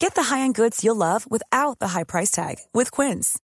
Get the high-end goods you'll love without the high price tag with Quince.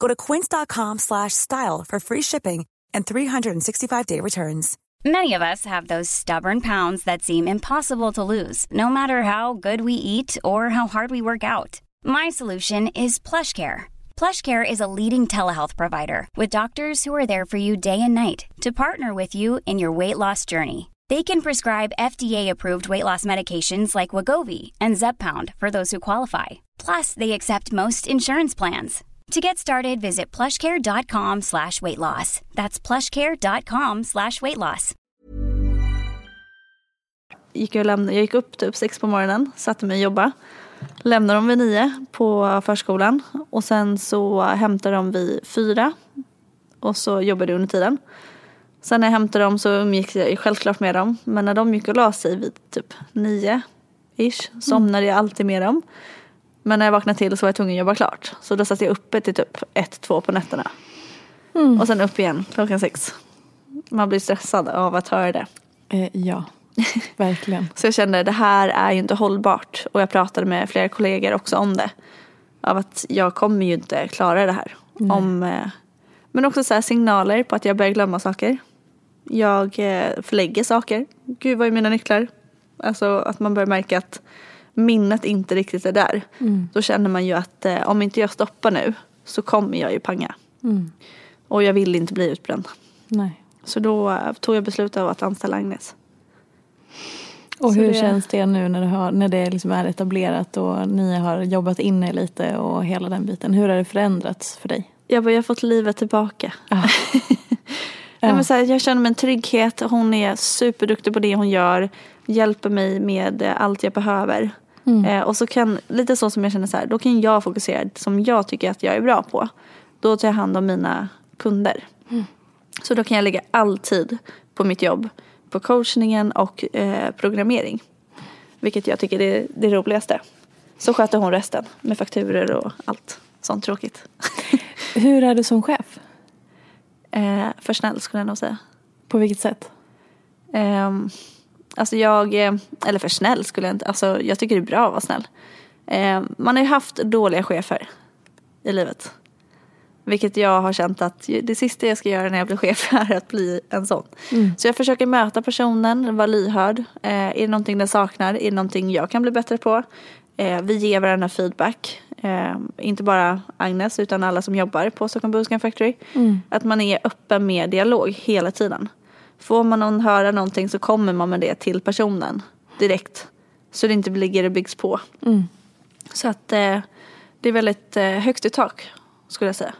Go to quince.com slash style for free shipping and 365-day returns. Many of us have those stubborn pounds that seem impossible to lose, no matter how good we eat or how hard we work out. My solution is PlushCare. PlushCare is a leading telehealth provider with doctors who are there for you day and night to partner with you in your weight loss journey. They can prescribe FDA-approved weight loss medications like Wagovi and Zeppound for those who qualify. Plus, they accept most insurance plans. To get started, visit plushcare.com slash weight loss. That's plushcare.com slash weight loss. Gick jag, lämna, jag gick upp typ sex på morgonen, satte mig och jobbade. Lämnade dem vid nio på förskolan och sen så hämtade de vid fyra. Och så jobbade jag under tiden. Sen när jag hämtade dem så umgicks jag självklart med dem. Men när de gick och la sig vid typ nio ish somnade jag alltid med dem. Men när jag vaknade till så var jag tvungen att jobba klart. Så då satt jag uppe till typ ett, två på nätterna. Och sen upp igen klockan sex. Man blir stressad av att höra det. Eh, ja, verkligen. Så jag kände det här är ju inte hållbart. Och jag pratade med flera kollegor också om det. Av att jag kommer ju inte klara det här. Om, eh, men också så här signaler på att jag börjar glömma saker. Jag eh, förlägger saker. Gud vad är mina nycklar? Alltså att man börjar märka att minnet inte riktigt är där. Då känner man ju att eh, om inte jag stoppar nu så kommer jag ju panga. Och jag vill inte bli utbränd. Nej. Så då eh, tog jag beslut av att anställa Agnes. Och Så hur det- känns det nu när, har, när det liksom är etablerat och ni har jobbat in er lite och hela den biten? Hur har det förändrats för dig? Jag bara, jag har fått livet tillbaka. Ja. Nej, men så här, jag känner mig en trygghet. Hon är superduktig på det hon gör. Hjälper mig med eh, allt jag behöver. Eh, och så kan, lite så som jag känner så här, då kan jag fokusera som jag tycker att jag är bra på. Då tar jag hand om mina kunder. Så då kan jag lägga all tid på mitt jobb. På coachningen och eh, programmering. Vilket jag tycker är det roligaste. Så sköter hon resten med fakturer och allt sånt tråkigt. Hur är du som chef? Eh, för snäll skulle jag nog säga. På vilket sätt? Um, alltså jag, eh, eller för snäll skulle jag inte, alltså jag tycker det är bra att vara snäll. Eh, man har ju haft dåliga chefer i livet. Vilket jag har känt att det sista jag ska göra när jag blir chef är att bli en sån. Så jag försöker möta personen, vara lyhörd. Eh, är det någonting den saknar? Är det någonting jag kan bli bättre på? Eh, vi ger varandra feedback. Eh, inte bara Agnes utan alla som jobbar på Stockholm Bootcamp Factory. Att man är öppen med dialog hela tiden. Får man någon höra någonting så kommer man med det till personen direkt. Så det inte ligger och byggs på. Så att eh, det är väldigt högt i tak skulle jag säga.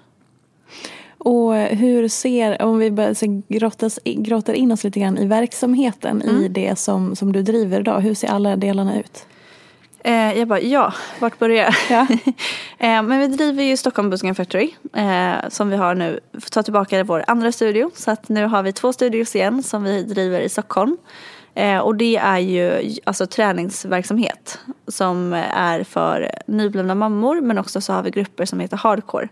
Och hur ser, om vi börjar så grottas, grottar in oss lite grann i verksamheten i det som, som du driver idag. Hur ser alla delarna ut? Eh, jag bara, ja, vart börjar jag? eh, men vi driver ju Stockholm Bootcamp Factory eh, som vi har nu, ta tillbaka vår andra studio. Så att nu har vi två studios igen som vi driver i Stockholm. Eh, och det är ju alltså träningsverksamhet som är för nyblivna mammor men också så har vi grupper som heter hardcore.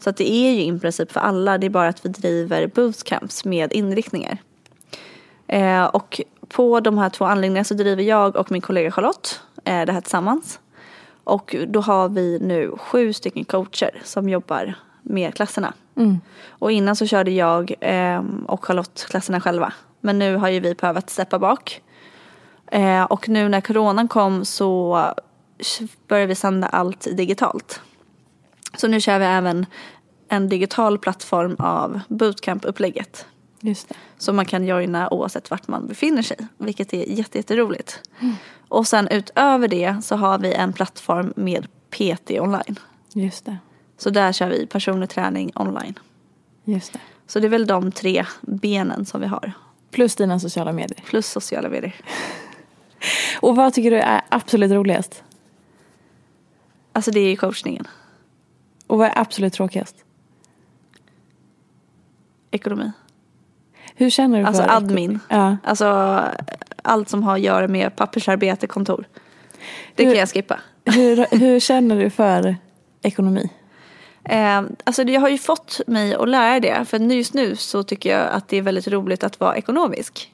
Så att det är ju i princip för alla, det är bara att vi driver bootcamps med inriktningar. Eh, och på de här två anläggningarna så driver jag och min kollega Charlotte det här tillsammans. Och då har vi nu sju stycken coacher som jobbar med klasserna. Och innan så körde jag eh, och Charlotte klasserna själva. Men nu har ju vi behövt steppa bak. Eh, och nu när coronan kom så började vi sända allt digitalt. Så nu kör vi även en digital plattform av bootcamp-upplägget. Just det. Som man kan joina oavsett vart man befinner sig. Vilket är jätte, jätteroligt. Och sen utöver det så har vi en plattform med PT online. Just det. Så där kör vi personlig träning online. Just det. Så det är väl de tre benen som vi har. Plus dina sociala medier. Plus sociala medier. Och vad tycker du är absolut roligast? Alltså det är ju coachningen. Och vad är absolut tråkigast? Ekonomi. Hur känner du Alltså för admin. Ja. Alltså allt som har att göra med pappersarbete, kontor. Det Hur- kan jag skippa. Hur, hur känner du för ekonomi? Eh, alltså jag har ju fått mig att lära det. För just nu så tycker jag att det är väldigt roligt att vara ekonomisk.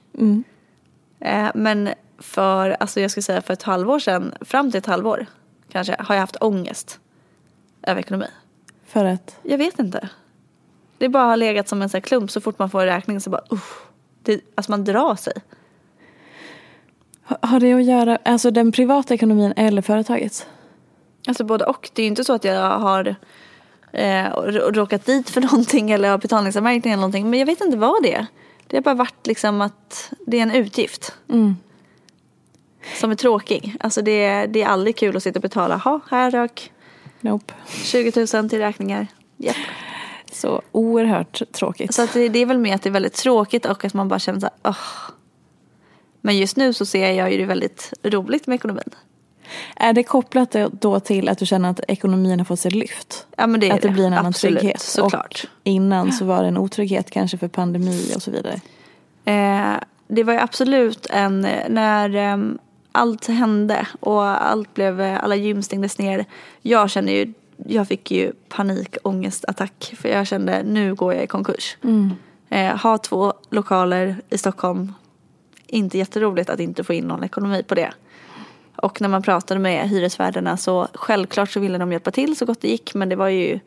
Eh, men för, alltså jag skulle säga för ett halvår sedan, fram till ett halvår kanske har jag haft ångest över ekonomi. För att? Jag vet inte. Det bara har legat som en sån här klump så fort man får en räkning så bara usch. Det, alltså man drar sig. Har- det att göra, alltså den privata ekonomin eller företagets? Alltså både och. Det är ju inte så att jag har eh, råkat dit för någonting eller har betalningsanmärkning eller någonting. Men jag vet inte vad det är. Det har bara varit liksom att det är en utgift. Mm. Som är tråkig. Alltså det, är- det är aldrig kul att sitta och betala. Ha, här rök Nope. 20 000 till räkningar. Japp. Så oerhört tråkigt. Så det, det är väl mer att det är väldigt tråkigt och att man bara känner så här, "Åh." Men just nu så ser jag ju det väldigt roligt med ekonomin. Är det kopplat då- till att du känner att ekonomin har fått sig lyft? Ja men det är att det, blir en annan Absolut, trygghet? såklart. Och innan så var det en otrygghet kanske för pandemi och så vidare. Eh, det var ju absolut en, när ehm, allt hände och allt blev, alla gym stängdes ner. Jag kände ju, jag fick ju panikångestattack för jag kände nu går jag i konkurs. Eh, ha två lokaler i Stockholm, inte jätteroligt att inte få in någon ekonomi på det. Och när man pratade med hyresvärdarna så självklart så ville de hjälpa till så gott det gick men det var ju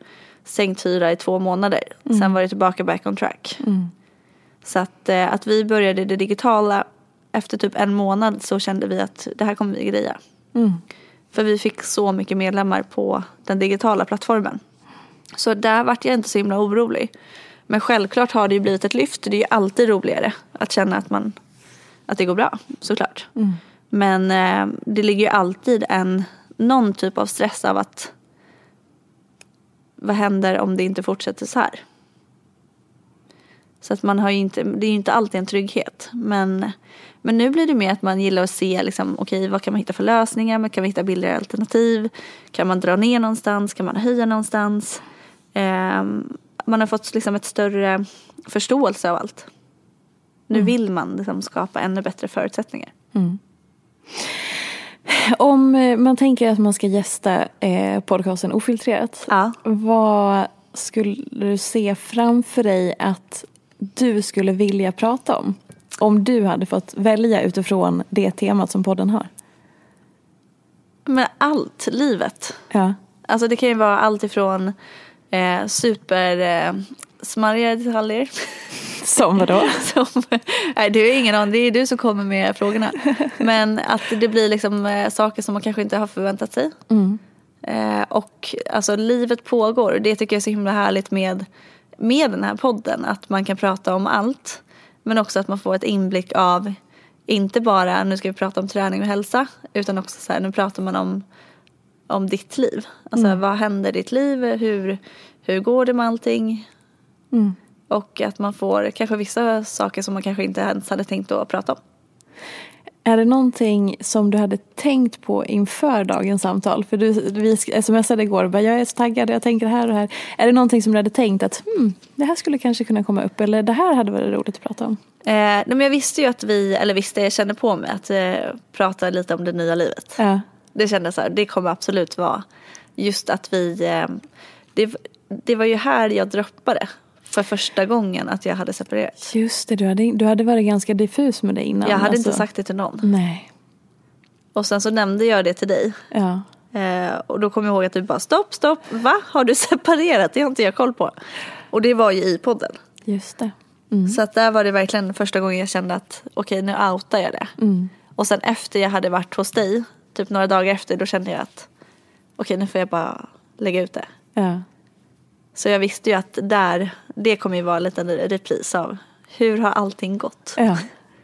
sänkt hyra i två månader. Sen var det tillbaka back on track. Så att, eh, att vi började det digitala efter typ en månad så kände vi att det här kommer vi greja. För vi fick så mycket medlemmar på den digitala plattformen. Så där vart jag inte så himla orolig. Men självklart har det ju blivit ett lyft. Det är ju alltid roligare att känna att, man, att det går bra, såklart. Men eh, det ligger ju alltid en, någon typ av stress av att vad händer om det inte fortsätter så här? Så att man har inte, det är ju inte alltid en trygghet. Men, men nu blir det mer att man gillar att se liksom, okej vad kan man hitta för lösningar? Men kan vi hitta billigare alternativ? Kan man dra ner någonstans? Kan man höja någonstans? Ehm, man har fått liksom ett större förståelse av allt. Nu vill man liksom skapa ännu bättre förutsättningar. Om eh, man tänker att man ska gästa eh, podcasten Ofiltrerat. Ja. Vad skulle du se framför dig att du skulle vilja prata om? Om du hade fått välja utifrån det temat som podden har. Men allt, livet. Ja. Alltså det kan ju vara allt ifrån eh, super eh, smarriga detaljer. Som vadå? som, nej, du har ingen aning, det är du som kommer med frågorna. Men att det blir liksom eh, saker som man kanske inte har förväntat sig. Eh, och alltså livet pågår. Det tycker jag är så himla härligt med, med den här podden. Att man kan prata om allt. Men också att man får ett inblick av inte bara nu ska vi prata om träning och hälsa. Utan också så här, nu pratar man om, om ditt liv. Alltså vad händer i ditt liv? Hur, hur går det med allting? Och att man får kanske vissa saker som man kanske inte ens hade tänkt att prata om. Är det någonting som du hade tänkt på inför dagens samtal? För du, vi smsade igår och bara, jag är så taggad, jag tänker det här och här. Är det någonting som du hade tänkt att hmm, det här skulle kanske kunna komma upp eller det här hade varit roligt att prata om? Eh, nej, men jag visste ju att vi, eller visste, jag kände på mig att eh, prata lite om det nya livet. Ja. Det kändes så här, det kommer absolut vara just att vi, eh, det, det var ju här jag droppade för första gången att jag hade separerat. Just det, du hade, du hade varit ganska diffus med det innan. Jag hade alltså. inte sagt det till någon. Nej. Och sen så nämnde jag det till dig. Ja. Eh, och då kom jag ihåg att du bara stopp, stopp, va? Har du separerat? Det har inte jag koll på. Och det var ju i podden. Just det. Så att där var det verkligen första gången jag kände att okej nu outar jag det. Och sen efter jag hade varit hos dig, typ några dagar efter, då kände jag att okej nu får jag bara lägga ut det. Ja. Så jag visste ju att där, det kommer ju vara en liten repris av hur har allting gått? ja.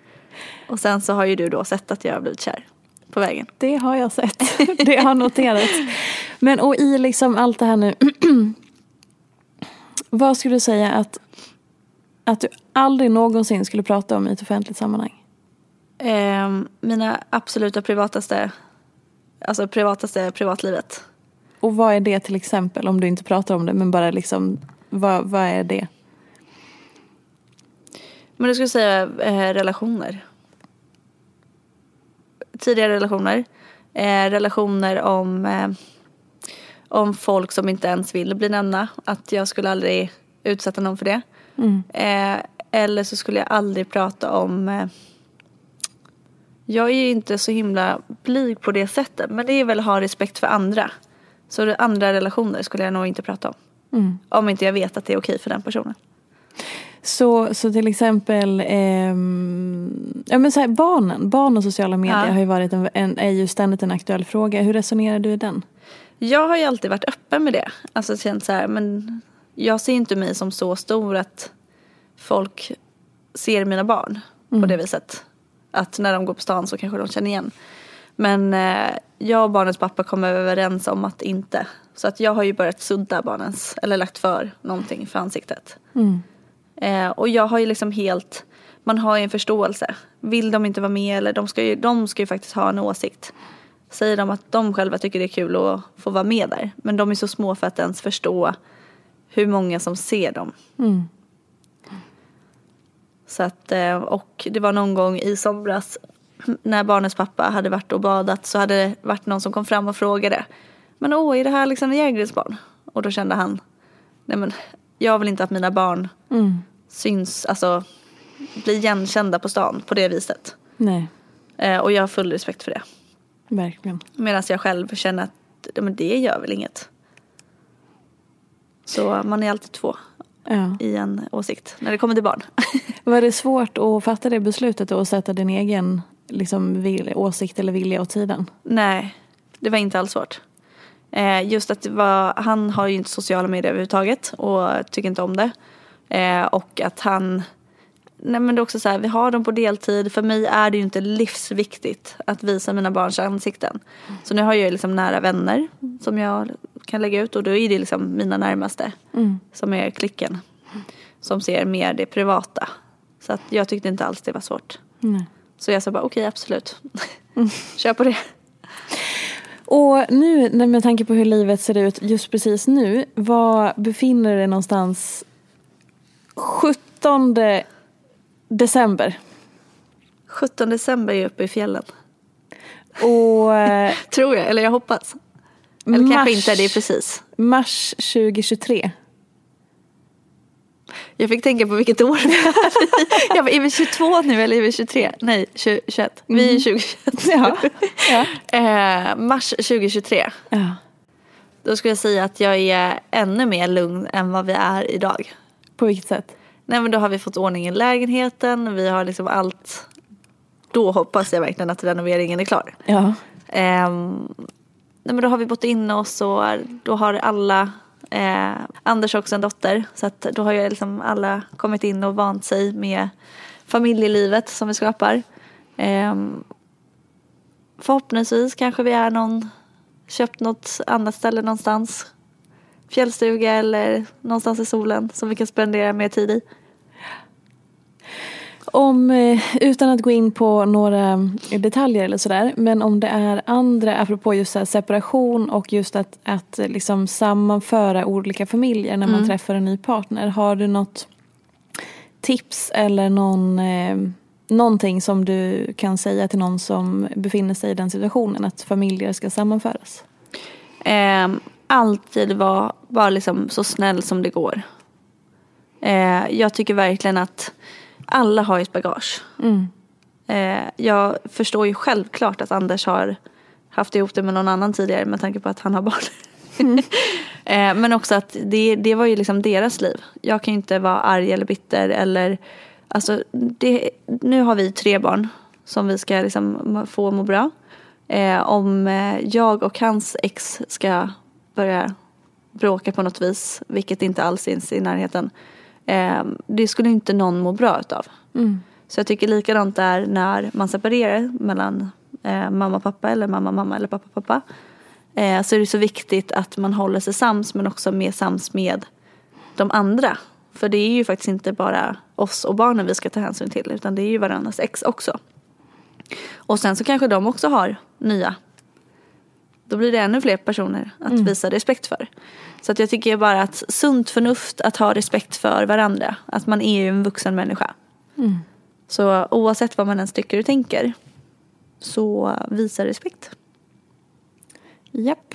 Och sen så har ju du då sett att jag har blivit kär på vägen. Det har jag sett. Det har noterats. Men och i liksom allt det här nu. vad skulle du säga att, att du aldrig någonsin skulle prata om i ett offentligt sammanhang? Ehm, mina absoluta privataste, alltså privataste privatlivet. Och vad är det till exempel om du inte pratar om det men bara liksom vad, vad är det? Men du skulle säga eh, relationer. Tidigare relationer. Eh, relationer om, eh, om folk som inte ens vill bli nämnda. Att jag skulle aldrig utsätta någon för det. Eh, eller så skulle jag aldrig prata om eh, Jag är ju inte så himla blyg på det sättet. Men det är väl att ha respekt för andra. Så det andra relationer skulle jag nog inte prata om. Mm. Om inte jag vet att det är okej för den personen. Så, så till exempel ehm, ja, men så här, barnen, barn och sociala medier Ja. har ju varit en, en, är ju ständigt en aktuell fråga. Hur resonerar du i den? Jag har ju alltid varit öppen med det. Alltså känt så här, men jag ser inte mig som så stor att folk ser mina barn på det viset. Att när de går på stan så kanske de känner igen. Men eh, jag och barnens pappa kom överens om att inte. Så att jag har ju börjat sudda barnens, eller lagt för någonting för ansiktet. Eh, och jag har ju liksom helt, man har ju en förståelse. Vill de inte vara med eller de ska ju, de ska ju faktiskt ha en åsikt. Säger de att de själva tycker det är kul att få vara med där. Men de är så små för att ens förstå hur många som ser dem. Så att, eh, och det var någon gång i somras när barnens pappa hade varit och badat så hade det varit någon som kom fram och frågade. Men åh, är det här Alexander Jägergrens barn? Och då kände han, nej men jag vill inte att mina barn syns, alltså blir igenkända på stan på det viset. Nej, Eh, och jag har full respekt för det. verkligen. Medan jag själv känner att men det gör väl inget. Så man är alltid två Ja. i en åsikt när det kommer till barn. Var det svårt att fatta det beslutet och sätta din egen liksom, vil, åsikt eller vilja åt sidan? Nej, det var inte alls svårt. Eh, just att var, han har ju inte sociala medier överhuvudtaget och tycker inte om det. Eh, och att han, nej men det är också så här, vi har dem på deltid. För mig är det ju inte livsviktigt att visa mina barns ansikten. Så nu har jag ju liksom nära vänner som jag kan lägga ut och då är det liksom mina närmaste som är klicken. Som ser mer det privata. Så att jag tyckte inte alls det var svårt. Nej. Så jag sa bara okej absolut. Kör på det. Och nu med tanke på hur livet ser ut just precis nu. Var befinner du dig någonstans 17 december? 17 december är jag uppe i fjällen. Och eh, Tror jag, eller jag hoppas. Eller Mars. kanske inte, det är precis. mars 2023. Jag fick tänka på vilket år vi är i. Jag bara, är vi 22 nu eller är vi 23? Nej, 20, 21. Vi är 2021. Ja. ja. Eh, mars 2023. ja. Då skulle jag säga att jag är ännu mer lugn än vad vi är idag. På vilket sätt? Nej men då har vi fått ordning i lägenheten, vi har liksom allt. Då hoppas jag verkligen att renoveringen är klar. Ja. Ehm, nej men då har vi bott in oss och då har alla, eh, Anders har också en dotter, så att då har ju liksom alla kommit in och vant sig med familjelivet som vi skapar. Eh, förhoppningsvis kanske vi är någon, köpt något annat ställe någonstans. Fjällstuga eller någonstans i solen som vi kan spendera mer tid i. Om, eh, utan att gå in på några detaljer eller sådär, men om det är andra, apropå just separation och just att, att eh, liksom sammanföra olika familjer när man träffar en ny partner. Har du något tips eller någon, eh, någonting som du kan säga till någon som befinner sig i den situationen, att familjer ska sammanföras? Ehm, alltid vara bara liksom så snäll som det går. Eh, jag tycker verkligen att alla har ett bagage. Eh, jag förstår ju självklart att Anders har haft ihop det med någon annan tidigare med tanke på att han har barn. eh, men också att det, det var ju liksom deras liv. Jag kan ju inte vara arg eller bitter eller alltså det, nu har vi tre barn som vi ska liksom få må bra. Eh, om eh, jag och hans ex ska börja bråka på något vis, vilket inte alls finns i närheten. Eh, det skulle inte någon må bra utav. Så jag tycker likadant är när man separerar mellan eh, mamma och pappa eller mamma mamma eller pappa pappa. Eh, så är det så viktigt att man håller sig sams men också mer sams med de andra. För det är ju faktiskt inte bara oss och barnen vi ska ta hänsyn till utan det är ju varandras ex också. Och sen så kanske de också har nya. Då blir det ännu fler personer att visa respekt för. Så att jag tycker bara att sunt förnuft, att ha respekt för varandra. Att man är ju en vuxen människa. Så oavsett vad man ens tycker och tänker så visa respekt. Japp,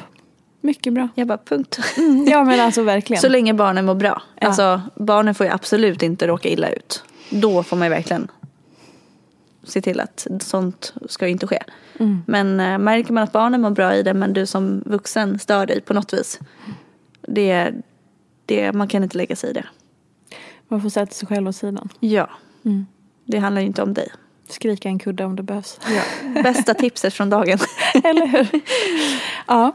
mycket bra. Jag bara punkt. Ja men alltså verkligen. Så länge barnen mår bra. Ja. Alltså barnen får ju absolut inte råka illa ut. Då får man ju verkligen se till att sånt ska inte ske. Men eh, märker man att barnen mår bra i det men du som vuxen stör dig på något vis. Det, det, man kan inte lägga sig i det. Man får sätta sig själv åt sidan. Ja. Det handlar ju inte om dig. Skrika en kudde om det behövs. Ja. Bästa tipset från dagen. Eller hur? Ja.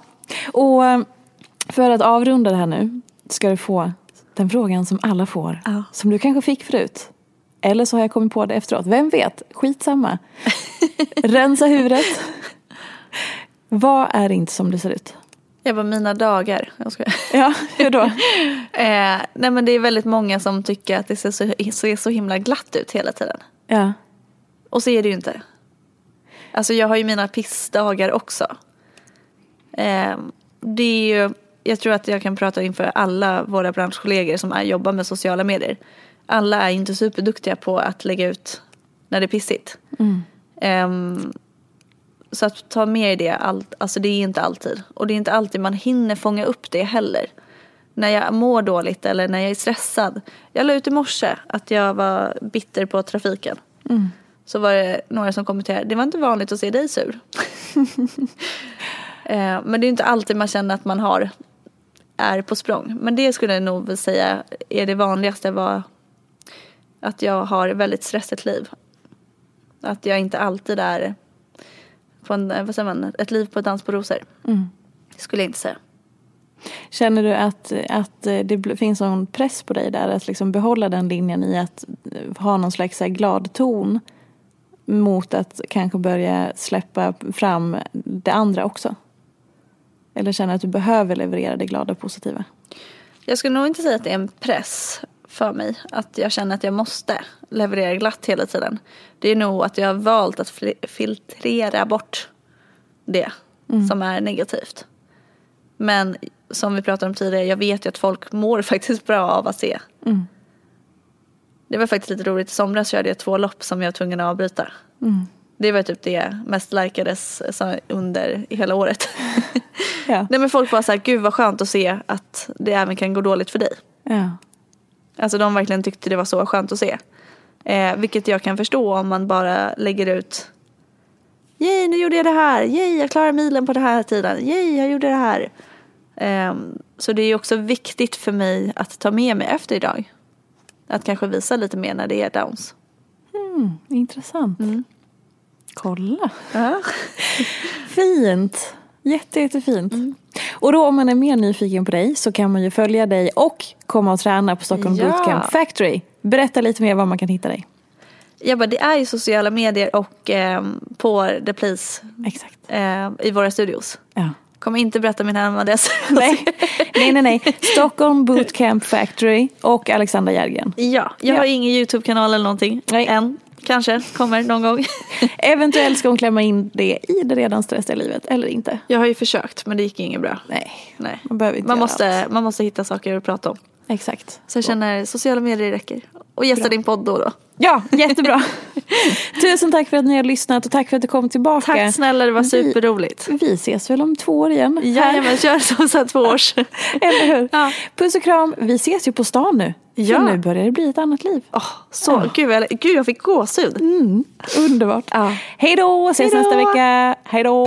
Och eh, för att avrunda det här nu ska du få den frågan som alla får. Ja. Som du kanske fick förut. Eller så har jag kommit på det efteråt. Vem vet? Skitsamma. Rensa huvudet. Vad är inte som det ser ut? Jag bara, mina dagar. Jag skojar. Ja, hur då? Eh, nej men det är väldigt många som tycker att det ser så, ser så himla glatt ut hela tiden. Ja. Och så är det ju inte. Alltså jag har ju mina pissdagar också. Eh, det är ju, jag tror att jag kan prata inför alla våra branschkollegor som är, jobbar med sociala medier. Alla är inte superduktiga på att lägga ut när det är pissigt. Ehm, så att ta med i det, allt, alltså det är inte alltid. Och det är inte alltid man hinner fånga upp det heller. När jag mår dåligt eller när jag är stressad. Jag la ut i morse att jag var bitter på trafiken. Så var det några som kommenterade, det var inte vanligt att se dig sur. Eh, Men det är inte alltid man känner att man har, är på språng. Men det skulle jag nog säga är det vanligaste var att jag har väldigt stressigt liv. Att jag inte alltid är på en, vad säger man, ett liv på dans på rosor. Skulle jag inte säga. Känner du att, att det bl- finns någon press på dig där att liksom behålla den linjen i att ha någon slags glad ton mot att kanske börja släppa fram det andra också? Eller känner du att du behöver leverera det glada och positiva? Jag skulle nog inte säga att det är en press för mig. Att jag känner att jag måste leverera glatt hela tiden. Det är nog att jag har valt att fil- filtrera bort det som är negativt. Men som vi pratade om tidigare, jag vet ju att folk mår faktiskt bra av att se. Det var faktiskt lite roligt, i somras körde jag två lopp som jag var tvungen att avbryta. Det var typ det mest likades så- under hela året. Ja. Nej men folk var så här, gud vad skönt att se att det även kan gå dåligt för dig. Ja. Alltså de verkligen tyckte det var så skönt att se. Eh, vilket jag kan förstå om man bara lägger ut Yay, nu gjorde jag det här. Yay, jag klarar milen på den här tiden. Yay, jag gjorde det här. Ehm, så det är också viktigt för mig att ta med mig efter idag. Att kanske visa lite mer när det är downs. Intressant. Kolla. Ja. Fint. Jätte, jättefint. Och då om man är mer nyfiken på dig så kan man ju följa dig och komma och träna på Stockholm Ja. Bootcamp Factory. Berätta lite mer var man kan hitta dig. Jag bara, det är ju sociala medier och ehm, på The Place Exakt. eh, i våra studios. Ja. Kommer inte berätta min hemadress. Nej. nej, nej, nej. Stockholm Bootcamp Factory och Alexandra Järgren. Ja, jag Ja. har ingen YouTube-kanal eller någonting Nej. än. Kanske kommer någon gång. Eventuellt ska hon klämma in det i det redan stressiga livet, eller inte. Jag har ju försökt men det gick inget bra. Nej, Nej. man behöver inte Man måste, allt. man måste hitta saker att prata om. Exakt. Så jag känner sociala medier räcker. Och gästa Bra. din podd då och då. Ja, jättebra. Tusen tack för att ni har lyssnat och tack för att du kom tillbaka. Tack snälla, det var Vi- superroligt. Vi ses väl om två år igen? Jajamän, kör som så här två års. Eller hur? Ja. Puss och kram. Vi ses ju på stan nu. Ja. För nu börjar det bli ett annat liv. Åh, så, gud, jag, gud jag fick gåshud. Underbart. Ja. Hej då, ses Hej då. nästa vecka. Hej då.